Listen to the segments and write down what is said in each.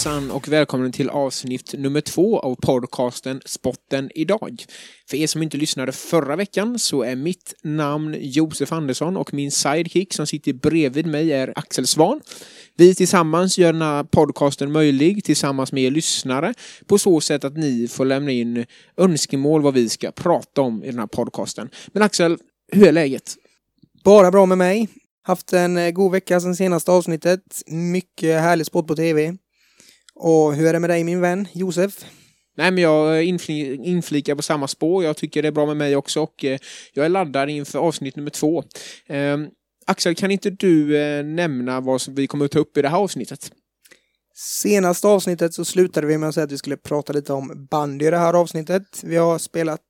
Hejsan och välkommen till avsnitt nummer två av podcasten Spotten idag. För er som inte lyssnade förra veckan så är mitt namn Josef Andersson och min sidekick som sitter bredvid mig är Axel Svan. Vi tillsammans gör den här podcasten möjlig tillsammans med er lyssnare på så sätt att ni får lämna in önskemål vad vi ska prata om i den här podcasten. Men Axel, hur är läget? Bara bra med mig. Haft en eh, god vecka sedan senaste avsnittet. Mycket härlig sport på tv. Och hur är det med dig min vän Josef? Nej, men jag infli inflikar på samma spår. Jag tycker det är bra med mig också och eh, jag är laddad inför avsnitt nummer två. Axel, kan inte du eh, nämna vad vi kommer att ta upp i det här avsnittet? Senaste avsnittet så slutade vi med att säga att vi skulle prata lite om bandy i det här avsnittet. Vi har spelat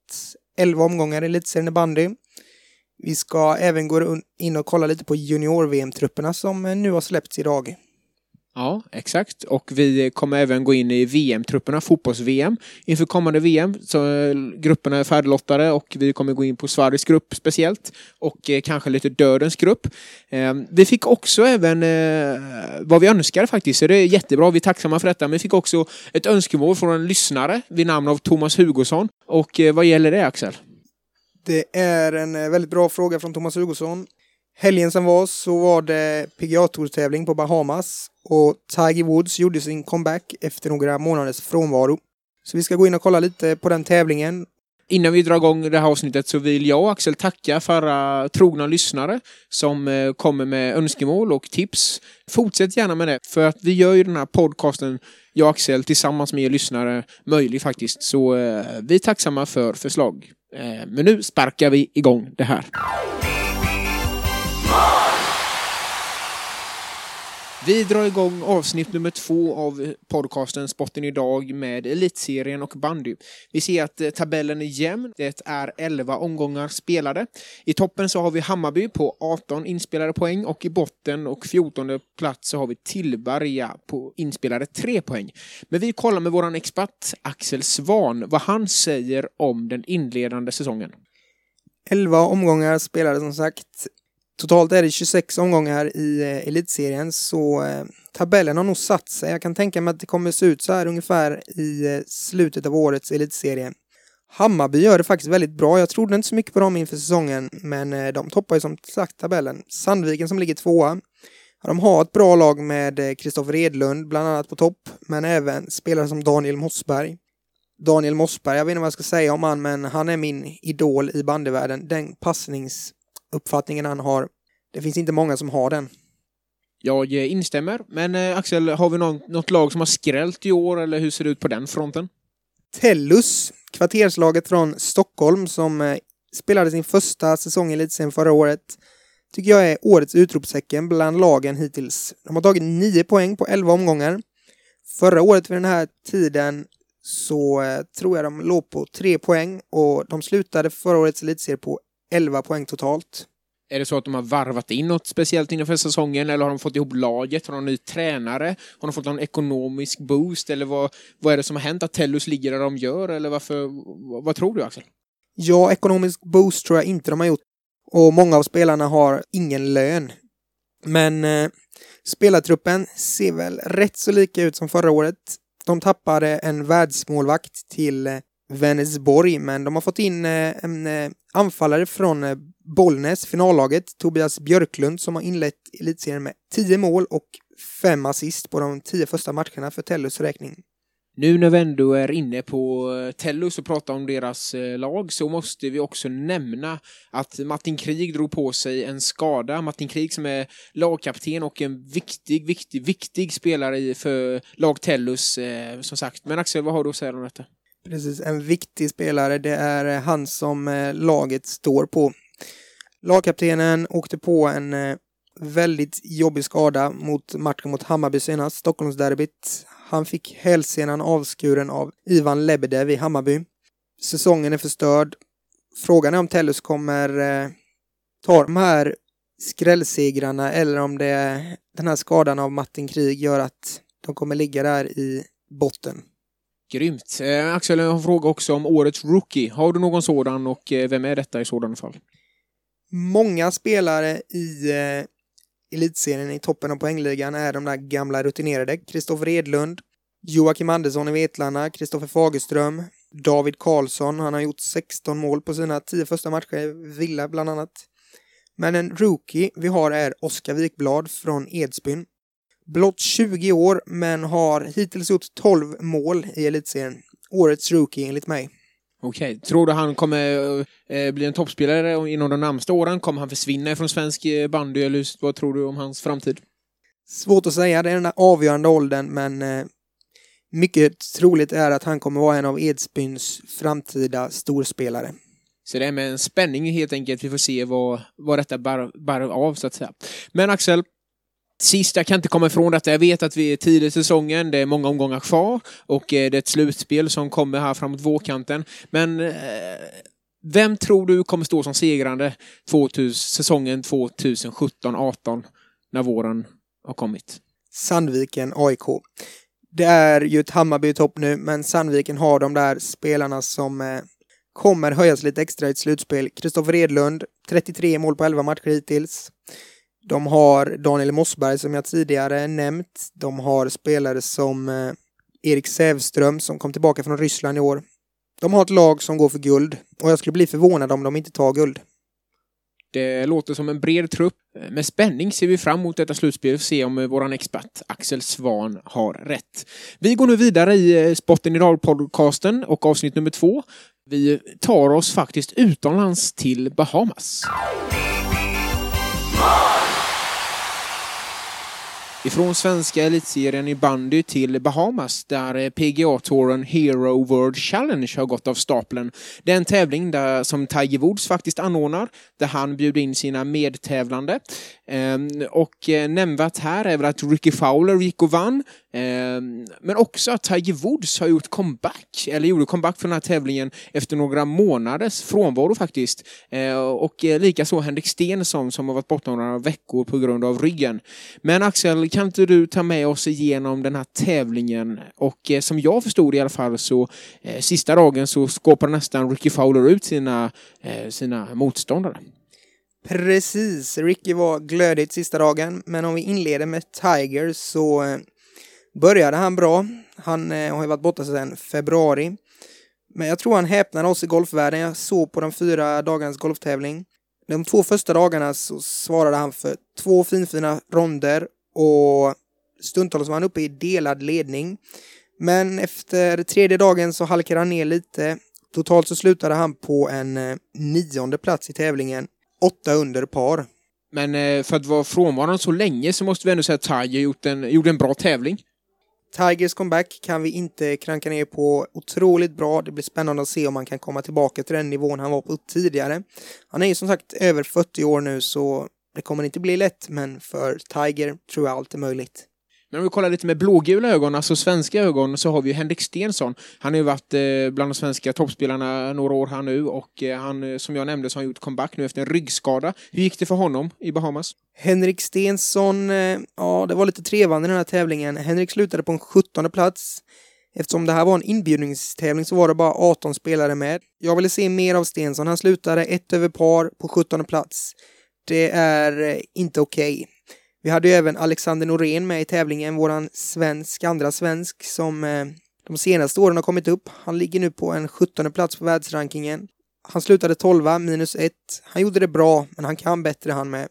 11 omgångar i elitserien i bandy. Vi ska även gå in och kolla lite på junior-VM-trupperna som eh, nu har släppts idag. Ja, exakt. Och vi kommer även gå in i VM-trupperna, fotbolls-VM, inför kommande VM. Så eh, grupperna är färdiglottade och vi kommer gå in på Sveriges grupp speciellt och eh, kanske lite Dödens grupp. Eh, vi fick också även eh, vad vi önskade faktiskt, så det är jättebra. Vi är tacksamma för detta. Men vi fick också ett önskemål från en lyssnare vid namn av Thomas Hugosson. Och eh, vad gäller det, Axel? Det är en väldigt bra fråga från Thomas Hugosson. Helgen som var så var det PGA Tour-tävling på Bahamas och Tiger Woods gjorde sin comeback efter några månaders frånvaro. Så vi ska gå in och kolla lite på den tävlingen. Innan vi drar igång det här avsnittet så vill jag och Axel tacka för alla trogna lyssnare som eh, kommer med önskemål och tips. Fortsätt gärna med det, för att vi gör ju den här podcasten, jag och Axel, tillsammans med er lyssnare möjlig faktiskt. Så eh, vi är tacksamma för förslag. Eh, men nu sparkar vi igång det här. Vi drar igång avsnitt nummer två av podcasten Spotten idag med Elitserien och bandy. Vi ser att eh, tabellen är jämn. Det är 11 omgångar spelade. I toppen så har vi Hammarby på 18 inspelade poäng och i botten och 14 plats så har vi Tillberga på inspelade 3 poäng. Men vi kollar med våran expert Axel Svan vad han säger om den inledande säsongen. 11 omgångar spelade som sagt. Totalt är det 26 omgångar i eh, elitserien så eh, tabellen har nog satt sig. Jag kan tänka mig att det kommer se ut så här ungefär i eh, slutet av årets elitserie. Hammarby gör det faktiskt väldigt bra. Jag trodde inte så mycket på dem inför säsongen, men de toppar ju som sagt tabellen. Sandviken som ligger tvåa. De har ett bra lag med Kristoffer Edlund bland annat på topp, men även spelare som Daniel Mossberg. Daniel Mossberg, jag vet inte vad jag ska säga om han, men han är min idol i bandyvärlden. Den passnings uppfattningen han har. Det finns inte många som har den. Jag instämmer, men eh, Axel, har vi någon, något lag som har skrällt i år eller hur ser det ut på den fronten? Tellus, kvarterslaget från Stockholm som eh, spelade sin första säsong i elitserien förra året, tycker jag är årets utropstecken bland lagen hittills. De har tagit nio poäng på elva omgångar. Förra året vid den här tiden så eh, tror jag de låg på tre poäng och de slutade förra årets elitserie på 11 poäng totalt. Är det så att de har varvat in något speciellt inför säsongen eller har de fått ihop laget? Har de ny tränare? Har de fått någon ekonomisk boost? Eller vad, vad är det som har hänt att Tellus ligger där de gör? Eller varför, vad tror du Axel? Ja, ekonomisk boost tror jag inte de har gjort. Och många av spelarna har ingen lön. Men eh, spelartruppen ser väl rätt så lika ut som förra året. De tappade en världsmålvakt till eh, Vänersborg, men de har fått in eh, en eh, anfallare från eh, Bollnäs, finallaget, Tobias Björklund, som har inlett elitserien med 10 mål och 5 assist på de 10 första matcherna för Tellus räkning. Nu när vi ändå är inne på Tellus och pratar om deras lag så måste vi också nämna att Martin Krig drog på sig en skada. Martin Krig som är lagkapten och en viktig, viktig, viktig spelare för lag Tellus som sagt. Men Axel, vad har du att säga om detta? Precis, en viktig spelare. Det är eh, han som eh, laget står på. Lagkaptenen åkte på en eh, väldigt jobbig skada mot matchen mot Hammarby senast, Stockholmsderbyt. Han fick hälsenan avskuren av Ivan Lebedev i Hammarby. Säsongen är förstörd. Frågan är om Tellus kommer eh, ta de här skrällsegrarna eller om det den här skadan av Martin Krig gör att de kommer ligga där i botten. Grymt. Eh, Axel, jag har en fråga också om årets rookie. Har du någon sådan och eh, vem är detta i sådana fall? Många spelare i eh, elitserien i toppen av poängligan är de där gamla rutinerade. Kristoffer Edlund, Joakim Andersson i Vetlanda, Kristoffer Fagerström, David Karlsson, han har gjort 16 mål på sina 10 första matcher, i Villa bland annat. Men en rookie vi har är Oskar Wikblad från Edsbyn. Blott 20 år, men har hittills gjort 12 mål i elitserien. Årets rookie enligt mig. Okej, okay. tror du han kommer eh, bli en toppspelare inom de närmaste åren? Kommer han försvinna från svensk eh, bandy eller vad tror du om hans framtid? Svårt att säga, det är den där avgörande åldern, men eh, mycket troligt är att han kommer vara en av Edsbyns framtida storspelare. Så det är med en spänning helt enkelt. Vi får se vad, vad detta bär, bär av så att säga. Men Axel, Sist, jag kan inte komma ifrån detta. Jag vet att vi är tidigt i säsongen, det är många omgångar kvar och eh, det är ett slutspel som kommer här framåt vårkanten. Men eh, vem tror du kommer stå som segrande 2000, säsongen 2017-18 när våren har kommit? Sandviken AIK. Det är ju ett Hammarby i topp nu, men Sandviken har de där spelarna som eh, kommer höjas lite extra i ett slutspel. Kristoffer Edlund, 33 mål på 11 matcher hittills. De har Daniel Mossberg som jag tidigare nämnt. De har spelare som eh, Erik Sävström som kom tillbaka från Ryssland i år. De har ett lag som går för guld och jag skulle bli förvånad om de inte tar guld. Det låter som en bred trupp. Med spänning ser vi fram emot detta slutspel och se om eh, vår expert Axel Svan har rätt. Vi går nu vidare i eh, Spotten idag-podcasten och avsnitt nummer två. Vi tar oss faktiskt utomlands till Bahamas. Ifrån svenska elitserien i bandy till Bahamas där eh, PGA-touren Hero World Challenge har gått av stapeln. Det är en tävling där, som Tiger Woods faktiskt anordnar, där han bjuder in sina medtävlande. Ehm, och eh, nämnvärt här är väl att Ricky Fowler gick och vann, ehm, men också att Tiger Woods har gjort comeback, eller gjorde comeback för den här tävlingen efter några månaders frånvaro faktiskt. Ehm, och eh, likaså Henrik Stensson som har varit borta några veckor på grund av ryggen. Men Axel, kan inte du ta med oss igenom den här tävlingen? Och eh, som jag förstod i alla fall så eh, sista dagen så skåpade nästan Ricky Fowler ut sina, eh, sina motståndare. Precis, Ricky var glödigt sista dagen, men om vi inleder med Tiger så eh, började han bra. Han eh, har ju varit borta sedan februari. Men jag tror han häpnade oss i golfvärlden. Jag såg på de fyra dagarnas golftävling. De två första dagarna så svarade han för två finfina ronder och stundtals var han uppe i delad ledning. Men efter tredje dagen så halkade han ner lite. Totalt så slutade han på en eh, nionde plats i tävlingen åtta under par. Men eh, för att vara frånvarande så länge så måste vi ändå säga att Tiger gjort en, gjorde en bra tävling. Tigers comeback kan vi inte kranka ner på otroligt bra. Det blir spännande att se om han kan komma tillbaka till den nivån han var på tidigare. Han är ju som sagt över 40 år nu så det kommer inte bli lätt, men för Tiger tror jag allt är möjligt. Men om vi kollar lite med blågula ögon, alltså svenska ögon, så har vi Henrik Stensson. Han har ju varit eh, bland de svenska toppspelarna några år här nu och eh, han, eh, som jag nämnde, så har han gjort comeback nu efter en ryggskada. Hur gick det för honom i Bahamas? Henrik Stensson, ja, det var lite trevande den här tävlingen. Henrik slutade på en 17 plats. Eftersom det här var en inbjudningstävling så var det bara 18 spelare med. Jag ville se mer av Stensson. Han slutade ett över par på 17 plats. Det är eh, inte okej. Okay. Vi hade ju även Alexander Norén med i tävlingen, våran svensk, andra svensk som eh, de senaste åren har kommit upp. Han ligger nu på en 17 plats på världsrankingen. Han slutade 12 minus 1. Han gjorde det bra, men han kan bättre han med.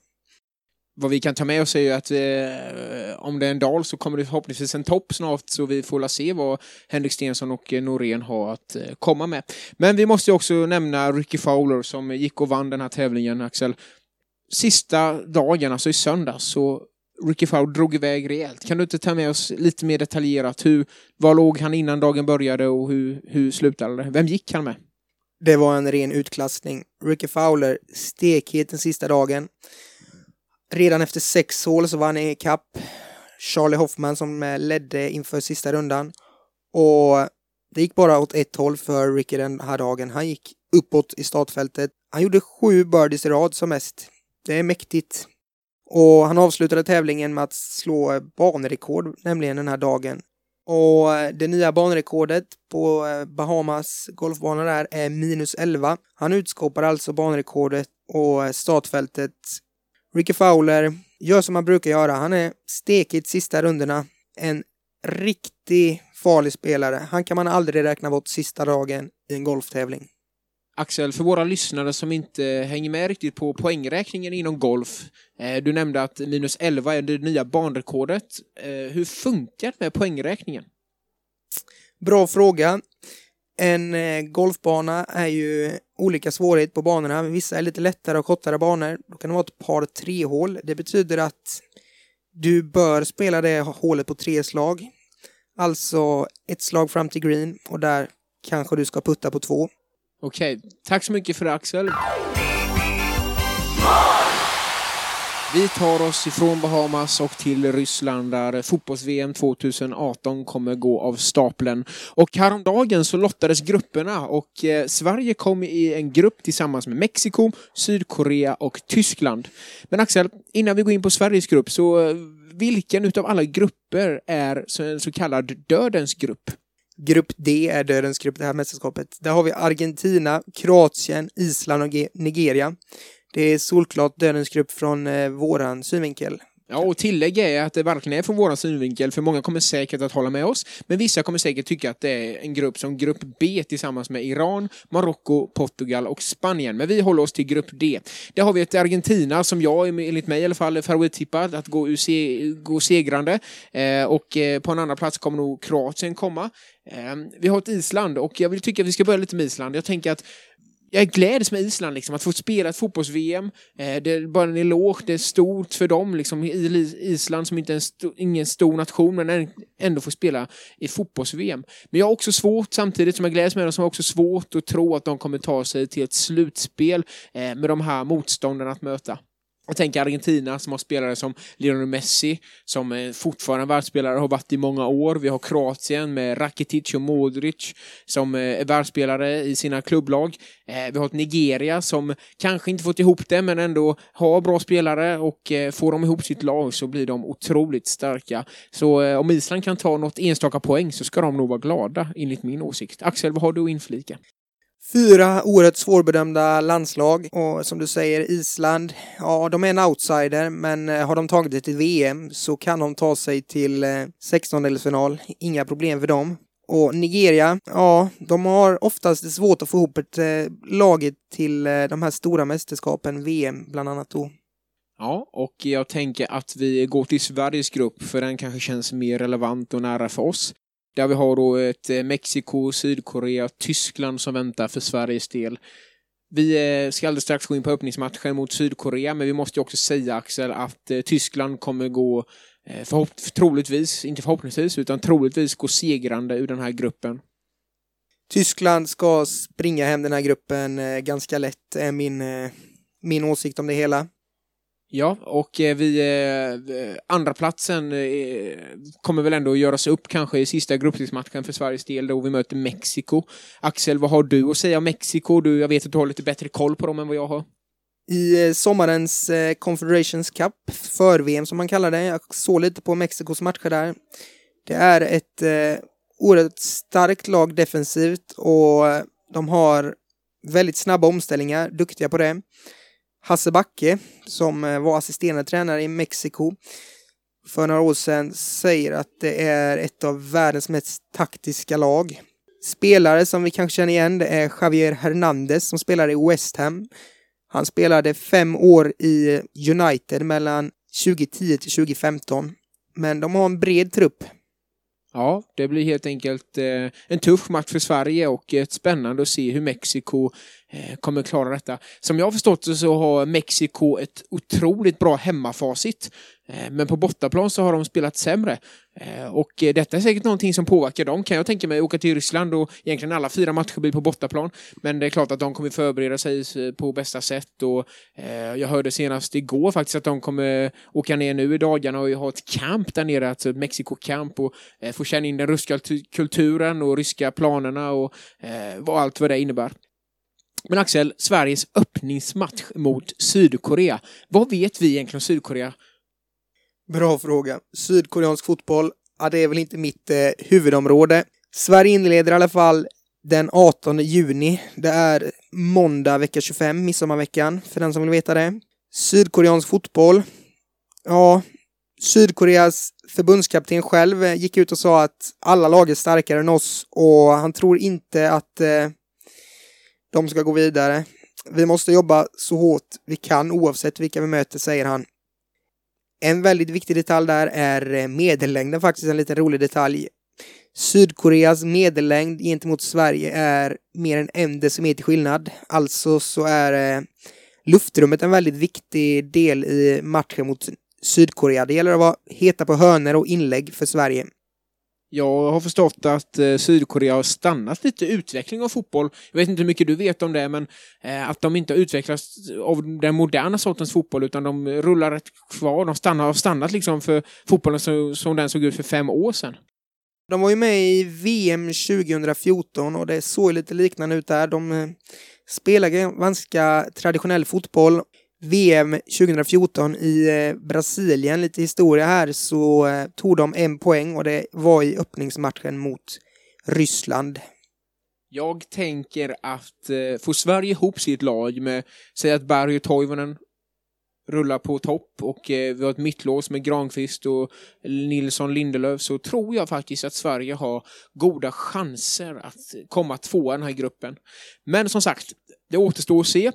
Vad vi kan ta med oss är ju att eh, om det är en dal så kommer det förhoppningsvis en topp snart så vi får se vad Henrik Stensson och eh, Norén har att eh, komma med. Men vi måste också nämna Ricky Fowler som gick och vann den här tävlingen, Axel sista dagen, alltså i söndags, så Ricky Fowler drog iväg rejält. Kan du inte ta med oss lite mer detaljerat? Hur, var låg han innan dagen började och hur, hur slutade det? Vem gick han med? Det var en ren utklassning. Ricky Fowler stekhet den sista dagen. Redan efter sex hål så var han i kapp Charlie Hoffman som ledde inför sista rundan. Och det gick bara åt ett håll för Ricky den här dagen. Han gick uppåt i startfältet. Han gjorde sju birdies i rad som mest. Det är mäktigt. Och han avslutade tävlingen med att slå banrekord, nämligen den här dagen. Och eh, det nya banrekordet på eh, Bahamas golfbana där är minus 11. Han utskåpar alltså banrekordet och eh, startfältet. Ricky Fowler gör som han brukar göra. Han är stekigt sista rundorna. En riktigt farlig spelare. Han kan man aldrig räkna bort sista dagen i en golftävling. Axel, för våra lyssnare som inte hänger med riktigt på poängräkningen inom golf. Eh, du nämnde att minus 11 är det nya banrekordet. Eh, hur funkar det med poängräkningen? Bra fråga. En eh, golfbana är ju olika svårighet på banorna. Vissa är lite lättare och kortare banor. Då kan det vara ett par tre hål. Det betyder att du bör spela det hålet på tre slag. Alltså ett slag fram till green och där kanske du ska putta på två. Okej, tack så mycket för det Axel. Vi tar oss ifrån Bahamas och till Ryssland där fotbolls-VM 2018 kommer gå av stapeln. Och häromdagen så lottades grupperna och eh, Sverige kom i en grupp tillsammans med Mexiko, Sydkorea och Tyskland. Men Axel, innan vi går in på Sveriges grupp så eh, vilken utav alla grupper är en så kallad dödens grupp? Grupp D är dödens grupp det här mästerskapet. Där har vi Argentina, Kroatien, Island och Nigeria. Det är solklart dödens grupp från eh, våran synvinkel. Ja, och tillägga är att det verkligen är från vår synvinkel, för många kommer säkert att hålla med oss, men vissa kommer säkert tycka att det är en grupp som grupp B tillsammans med Iran, Marocko, Portugal och Spanien. Men vi håller oss till grupp D. Där har vi ett Argentina som jag, enligt mig i alla fall, är favorittippad att gå, ur gå segrande. Eh, och eh, på en annan plats kommer nog Kroatien komma. Eh, vi har ett Island och jag vill tycka att vi ska börja lite med Island. Jag tänker att jag gläds med Island, liksom, att få spela ett fotbolls-VM. Eh, det är bara en eloge, det är stort för dem, liksom, Island som inte är en sto- ingen stor nation, men ändå får spela i fotbolls-VM. Men jag har också svårt, samtidigt som jag gläds med dem, som har också svårt att tro att de kommer ta sig till ett slutspel eh, med de här motståndarna att möta. Jag tänker Argentina som har spelare som Lionel Messi, som eh, fortfarande är världsspelare, har varit i många år. Vi har Kroatien med Rakitic och Modric som eh, är världsspelare i sina klubblag. Eh, vi har ett Nigeria som kanske inte fått ihop det, men ändå har bra spelare och får de ihop sitt lag så blir de otroligt starka. Så om Island kan ta något enstaka poäng så ska de nog vara glada, enligt min åsikt. Axel, vad har du att inflika? Fyra oerhört svårbedömda landslag och som du säger Island, ja de är en outsider men eh, har de tagit det till VM så kan de ta sig till eh, 16-delsfinal, inga problem för dem. Och Nigeria, ja de har oftast svårt att få ihop ett eh, laget till eh, de här stora mästerskapen, VM bland annat då. Ja, och jag tänker att vi går till Sveriges grupp för den kanske känns mer relevant och nära för oss. Där vi har då ett eh, Mexiko, Sydkorea, Tyskland som väntar för Sveriges del. Vi eh, ska alldeles strax gå in på öppningsmatchen mot Sydkorea, men vi måste ju också säga Axel att eh, Tyskland kommer gå förhopp- troligtvis, inte förhoppningsvis, utan troligtvis gå segrande ur den här gruppen. Tyskland ska springa hem den här gruppen ganska lätt, är min, min åsikt om det hela. Ja, och eh, vi, eh, andra platsen eh, kommer väl ändå att göras upp kanske i sista gruppspelsmatchen för Sveriges del då vi möter Mexiko. Axel, vad har du att säga om Mexiko? Du, jag vet att du har lite bättre koll på dem än vad jag har. I eh, sommarens eh, Confederations Cup, för-VM som man kallar det, jag såg lite på Mexikos matcher där. Det är ett eh, oerhört starkt lag defensivt och eh, de har väldigt snabba omställningar, duktiga på det. Hasse Backe, som eh, var assisterande tränare i Mexiko för några år sedan, säger att det är ett av världens mest taktiska lag. Spelare som vi kanske känner igen det är Javier Hernandez som spelar i West Ham. Han spelade fem år i United mellan 2010 till 2015. Men de har en bred trupp. Ja, det blir helt enkelt eh, en tuff match för Sverige och ett spännande att se hur Mexiko eh, kommer klara detta. Som jag har förstått det så har Mexiko ett otroligt bra hemmafacit. Eh, men på bortaplan så har de spelat sämre. Eh, och eh, detta är säkert någonting som påverkar dem. Kan jag tänka mig åka till Ryssland och egentligen alla fyra matcher blir på bortaplan. Men det är klart att de kommer förbereda sig på bästa sätt. Och, jag hörde senast igår faktiskt att de kommer åka ner nu i dagarna och ha ett camp där nere, alltså ett Mexiko-camp och få känna in den ryska kulturen och ryska planerna och vad allt vad det innebär. Men Axel, Sveriges öppningsmatch mot Sydkorea. Vad vet vi egentligen om Sydkorea? Bra fråga. Sydkoreansk fotboll, ja, det är väl inte mitt eh, huvudområde. Sverige inleder i alla fall den 18 juni. Det är måndag vecka 25, midsommarveckan, för den som vill veta det. Sydkoreansk fotboll, ja, Sydkoreas förbundskapten själv eh, gick ut och sa att alla lag är starkare än oss och han tror inte att eh, de ska gå vidare. Vi måste jobba så hårt vi kan oavsett vilka vi möter, säger han. En väldigt viktig detalj där är eh, medellängden faktiskt, en liten rolig detalj. Sydkoreas medellängd gentemot Sverige är mer än en decimeter skillnad. Alltså så är eh, luftrummet en väldigt viktig del i matchen mot Sydkorea. Det gäller att vara heta på hörner och inlägg för Sverige. Jag har förstått att eh, Sydkorea har stannat lite utveckling av fotboll. Jag vet inte hur mycket du vet om det, men eh, att de inte har utvecklats av den moderna sortens fotboll, utan de rullar rätt kvar. De stannar, har stannat liksom för fotbollen som, som den såg ut för fem år sedan. De var ju med i VM 2014 och det såg lite liknande ut där. De eh, spelar ganska traditionell fotboll. VM 2014 i eh, Brasilien, lite historia här, så eh, tog de en poäng och det var i öppningsmatchen mot Ryssland. Jag tänker att eh, får Sverige ihop sitt lag med, säg att Berg och Toivonen rullar på topp och eh, vi har ett mittlås med Granqvist och Nilsson Lindelöf så tror jag faktiskt att Sverige har goda chanser att komma tvåa i den här gruppen. Men som sagt, det återstår att se.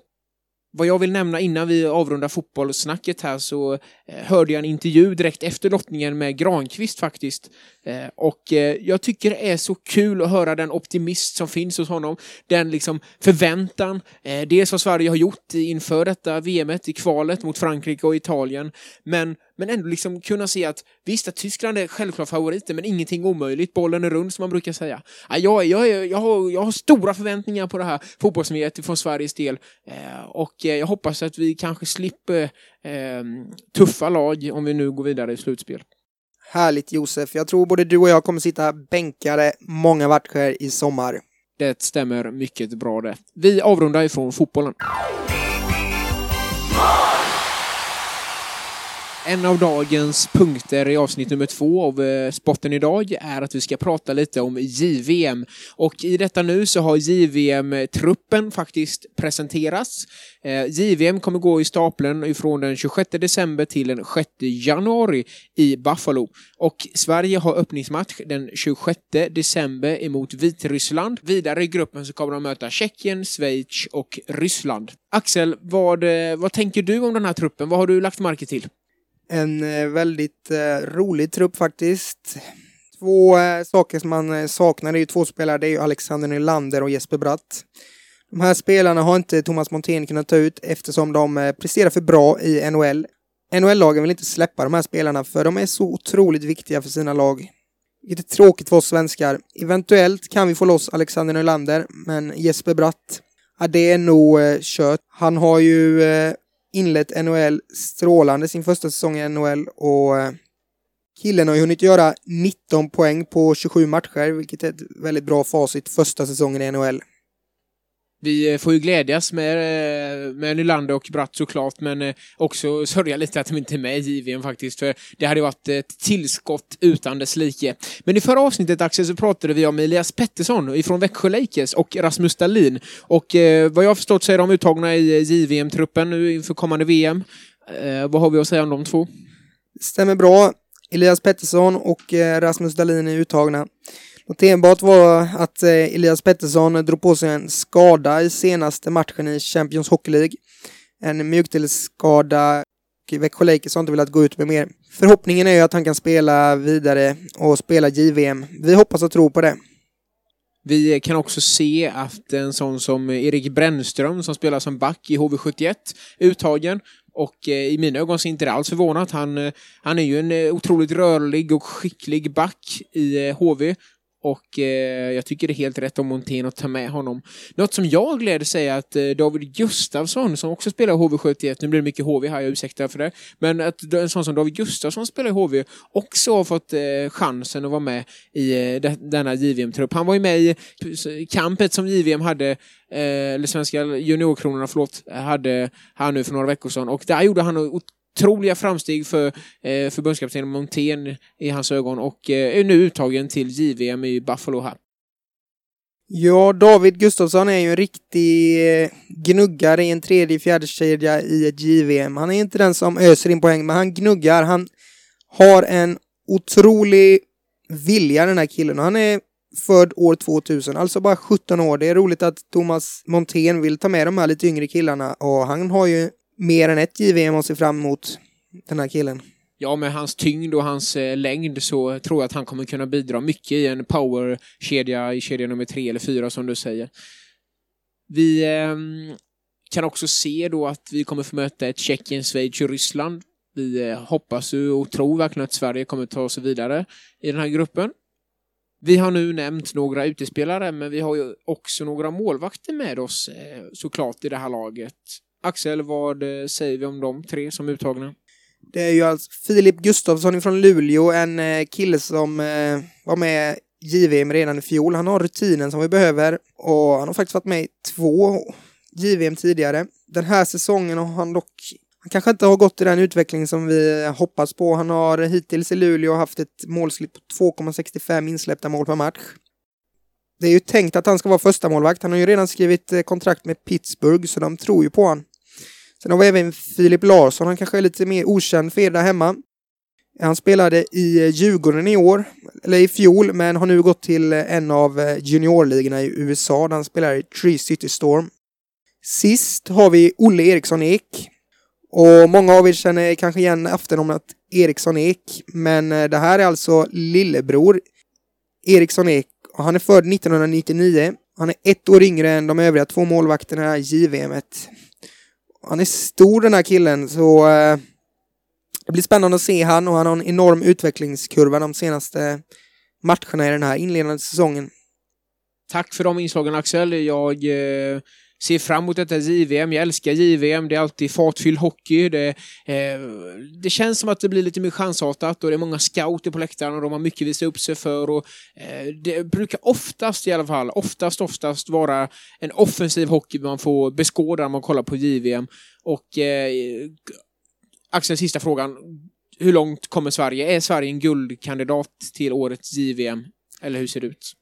Vad jag vill nämna innan vi avrundar fotbollssnacket här så Eh, hörde jag en intervju direkt efter lottningen med Granqvist faktiskt. Eh, och eh, jag tycker det är så kul att höra den optimist som finns hos honom. Den liksom förväntan, dels vad Sverige har gjort inför detta VMet i kvalet mot Frankrike och Italien, men men ändå liksom kunna se att visst att Tyskland är självklart favoriter, men ingenting omöjligt. Bollen är rund som man brukar säga. Jag, jag, jag, har, jag har stora förväntningar på det här fotbolls från Sveriges del och jag hoppas att vi kanske slipper tuffa lag om vi nu går vidare i slutspel. Härligt Josef. Jag tror både du och jag kommer sitta bänkade många matcher i sommar. Det stämmer mycket bra det. Vi avrundar ifrån fotbollen. En av dagens punkter i avsnitt nummer två av eh, Sporten idag är att vi ska prata lite om JVM. Och i detta nu så har JVM-truppen faktiskt presenterats. Eh, JVM kommer gå i stapeln ifrån den 26 december till den 6 januari i Buffalo. Och Sverige har öppningsmatch den 26 december emot Vitryssland. Vidare i gruppen så kommer de möta Tjeckien, Schweiz och Ryssland. Axel, vad, eh, vad tänker du om den här truppen? Vad har du lagt märke till? En eh, väldigt eh, rolig trupp faktiskt. Två eh, saker som man saknar är ju två spelare, det är ju Alexander Nylander och Jesper Bratt. De här spelarna har inte Thomas Montén kunnat ta ut eftersom de presterar för bra i NHL. NHL-lagen vill inte släppa de här spelarna för de är så otroligt viktiga för sina lag. Vilket är tråkigt för oss svenskar. Eventuellt kan vi få loss Alexander Nylander, men Jesper Bratt, ja, det är nog eh, kört. Han har ju eh, inlett NHL strålande sin första säsong i NHL och eh, killen har ju hunnit göra 19 poäng på 27 matcher, vilket är ett väldigt bra facit första säsongen i NHL. Vi eh, får ju glädjas med, eh, med Nylander och Bratt såklart, men eh, också sörja lite att de inte är med i JVM faktiskt, för det hade varit ett tillskott utan dess like. Men i förra avsnittet, Axel, så pratade vi om Elias Pettersson ifrån Växjö Lakers och Rasmus Dahlin. Och eh, vad jag har förstått så är de uttagna i JVM-truppen nu inför kommande VM. Eh, vad har vi att säga om de två? Stämmer bra. Elias Pettersson och Rasmus Dahlin är uttagna. Noterbart var att eh, Elias Pettersson drog på sig en skada i senaste matchen i Champions Hockey League. En mjukdelsskada och Växjö Lakers har inte velat gå ut med mer. Förhoppningen är ju att han kan spela vidare och spela JVM. Vi hoppas och tror på det. Vi kan också se att en sån som Erik Brännström som spelar som back i HV71 uttagen och eh, i mina ögon så är inte det alls förvånat. Han, eh, han är ju en otroligt rörlig och skicklig back i HV och eh, jag tycker det är helt rätt om Montén att ta med honom. Något som jag gläder sig är att eh, David Gustafsson, som också spelar HV71, nu blir det mycket HV här, jag ursäktar för det, men att en sån som David Gustafsson spelar i HV också har fått eh, chansen att vara med i eh, de, denna JVM-trupp. Han var ju med i kampet som JVM hade, eh, eller Svenska juniorkronorna, förlåt, hade här nu för några veckor sedan och där gjorde han otroliga framsteg för eh, förbundskapten Montén i hans ögon och eh, är nu uttagen till JVM i Buffalo här. Ja, David Gustafsson är ju en riktig eh, gnuggare i en tredje, fjärde kedja i ett JVM. Han är inte den som öser in poäng, men han gnuggar. Han Har en otrolig vilja den här killen. Han är född år 2000, alltså bara 17 år. Det är roligt att Thomas Montén vill ta med de här lite yngre killarna och han har ju mer än ett JVM att se fram emot, den här killen. Ja, med hans tyngd och hans eh, längd så tror jag att han kommer kunna bidra mycket i en powerkedja i kedja nummer tre eller fyra som du säger. Vi eh, kan också se då att vi kommer få möta ett Tjeckien, Schweiz och Ryssland. Vi eh, hoppas och tror verkligen att Sverige kommer ta sig vidare i den här gruppen. Vi har nu nämnt några utespelare, men vi har ju också några målvakter med oss eh, såklart i det här laget. Axel, vad eh, säger vi om de tre som är uttagna? Det är ju alltså Filip Gustafsson från Luleå, en eh, kille som eh, var med JVM redan i fjol. Han har rutinen som vi behöver och han har faktiskt varit med i två JVM tidigare. Den här säsongen har han dock han kanske inte har gått i den utveckling som vi hoppas på. Han har hittills i Luleå haft ett målsnitt på 2,65 insläppta mål per match. Det är ju tänkt att han ska vara första målvakt. Han har ju redan skrivit kontrakt med Pittsburgh, så de tror ju på han. Sen har vi även Filip Larsson, han kanske är lite mer okänd för er där hemma. Han spelade i eh, Djurgården i år, eller i fjol, men har nu gått till eh, en av eh, juniorligorna i USA där han spelar i Tree City Storm. Sist har vi Olle Eriksson Ek. Och många av er känner kanske igen efternamnet Eriksson Ek, men det här är alltså lillebror Eriksson Ek och han är född 1999. Han är ett år yngre än de övriga två målvakterna i JVM-et. Han är stor den här killen, så eh, det blir spännande att se han och han har en enorm utvecklingskurva de senaste matcherna i den här inledande säsongen. Tack för de inslagen Axel. Jag eh, ser fram emot detta JVM. Jag älskar JVM. Det är alltid fartfylld hockey. Det, eh, det känns som att det blir lite mer chansartat och det är många scouter på läktaren och de har mycket att visa upp sig för. Och, eh, det brukar oftast i alla fall, oftast, oftast vara en offensiv hockey man får beskåda när man kollar på JVM. Och eh, Axel, sista frågan. Hur långt kommer Sverige? Är Sverige en guldkandidat till årets JVM? Eller hur ser det ut?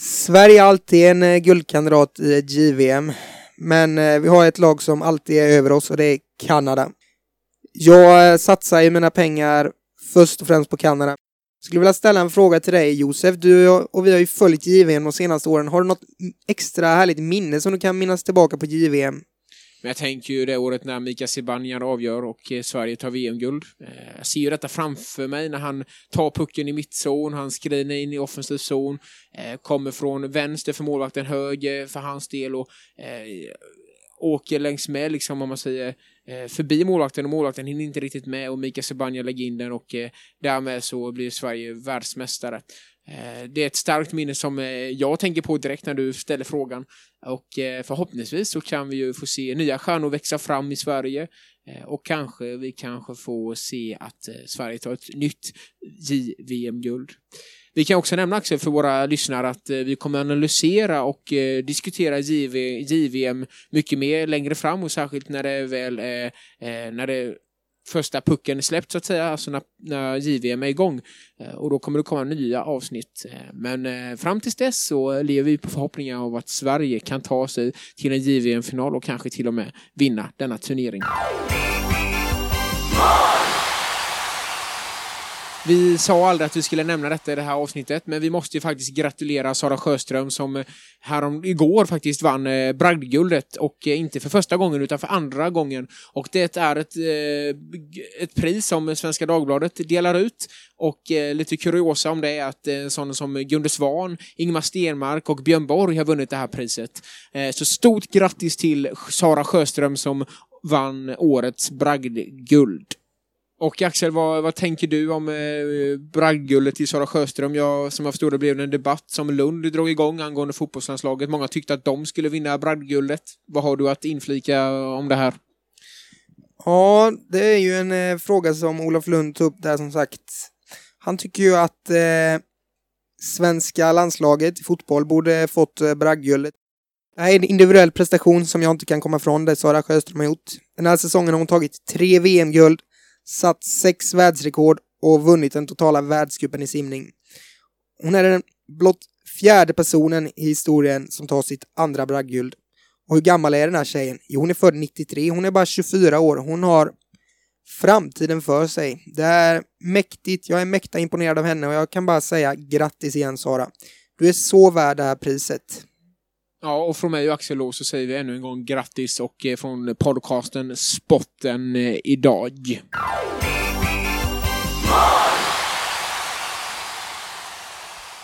Sverige är alltid en eh, guldkandidat i ett JVM. Men eh, vi har ett lag som alltid är över oss och det är Kanada. Jag eh, satsar ju mina pengar först och främst på Kanada. Skulle vilja ställa en fråga till dig Josef. Du och vi har ju följt JVM de senaste åren. Har du något extra härligt minne som du kan minnas tillbaka på JVM? Men jag tänker ju det året när Mika Zibanejad avgör och eh, Sverige tar VM-guld. Eh, jag ser ju detta framför mig när han tar pucken i mittzon, han skriner in i offensiv zon, eh, kommer från vänster för målvakten höger för hans del och åker längs med, liksom om man säger, förbi målvakten och målvakten hinner inte riktigt med och Mika Zibanejad lägger in den och därmed så blir Sverige världsmästare. Eh, det är ett starkt minne som eh, jag tänker på direkt när du ställer frågan. Och eh, förhoppningsvis så kan vi ju få se nya stjärnor växa fram i Sverige. Och kanske vi kanske får se att Sverige tar ett nytt JVM-guld. Vi kan också nämna Axel för våra lyssnare att vi kommer analysera och diskutera JV, JVM mycket mer längre fram och särskilt när det väl är när det första pucken är släppt så att säga, alltså när, när JVM är igång. Eh, och då kommer det komma nya avsnitt. Eh, men eh, fram tills dess så lever vi på förhoppningar av att Sverige kan ta sig till en JVM-final och kanske till och med vinna denna turnering. Vi sa aldrig att vi skulle nämna detta i det här avsnittet, men vi måste ju faktiskt gratulera Sara Sjöström som härom igår faktiskt vann eh, bragdguldet och eh, inte för första gången utan för andra gången. Och det är ett, eh, ett pris som Svenska Dagbladet delar ut och eh, lite kuriosa om det är att eh, sådana som Gunde Svan, Ingmar Stenmark och Björn Borg har vunnit det här priset. Eh, så stort grattis till Sara Sjöström som vann årets bragdguld. Och Axel, vad, vad tänker du om eh, bragdguldet i Sara Sjöström? Jag, som jag förstod det blev det en debatt som Lund drog igång angående fotbollslandslaget. Många tyckte att de skulle vinna bragdguldet. Vad har du att inflika om det här? Ja, det är ju en eh, fråga som Olof Lund tog upp där som sagt. Han tycker ju att eh, svenska landslaget i fotboll borde fått eh, bragdguldet. Det här är en individuell prestation som jag inte kan komma ifrån, det Sara Sjöström har gjort. Den här säsongen har hon tagit tre VM-guld, satt sex världsrekord och vunnit den totala världscupen i simning. Hon är den blott fjärde personen i historien som tar sitt andra bragdguld. Och hur gammal är den här tjejen? Jo, hon är född 93. Hon är bara 24 år. Hon har framtiden för sig. Det är mäktigt, jag är mäkta imponerad av henne och jag kan bara säga grattis igen Sara. Du är så värd det här priset. Ja, och från mig och Axel då så säger vi ännu en gång grattis och eh, från podcasten Spotten eh, idag.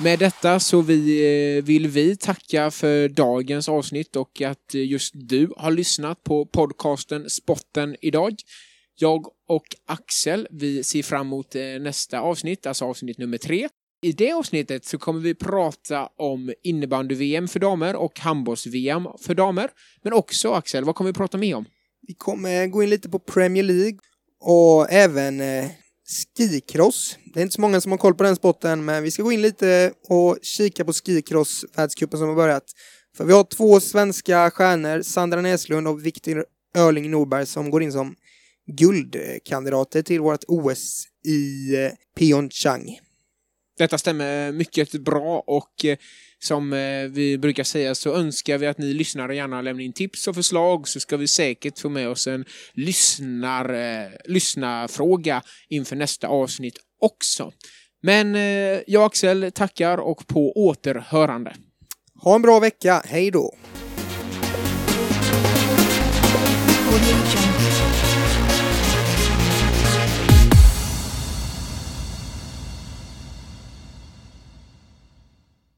Med detta så vi, eh, vill vi tacka för dagens avsnitt och att just du har lyssnat på podcasten Spotten idag. Jag och Axel, vi ser fram emot nästa avsnitt, alltså avsnitt nummer tre. I det avsnittet så kommer vi prata om innebandy-VM för damer och handbolls-VM för damer. Men också, Axel, vad kommer vi prata mer om? Vi kommer gå in lite på Premier League och även eh, skikross. Det är inte så många som har koll på den spotten, men vi ska gå in lite och kika på skikross-världscupen som har börjat. För vi har två svenska stjärnor, Sandra Näslund och Viktor Örling Norberg, som går in som guldkandidater till vårt OS i eh, Pyeongchang. Detta stämmer mycket bra och eh, som eh, vi brukar säga så önskar vi att ni lyssnare gärna lämnar in tips och förslag så ska vi säkert få med oss en lyssnar, eh, lyssnarfråga inför nästa avsnitt också. Men jag och Axel tackar och på återhörande. Ha en bra vecka, hej då!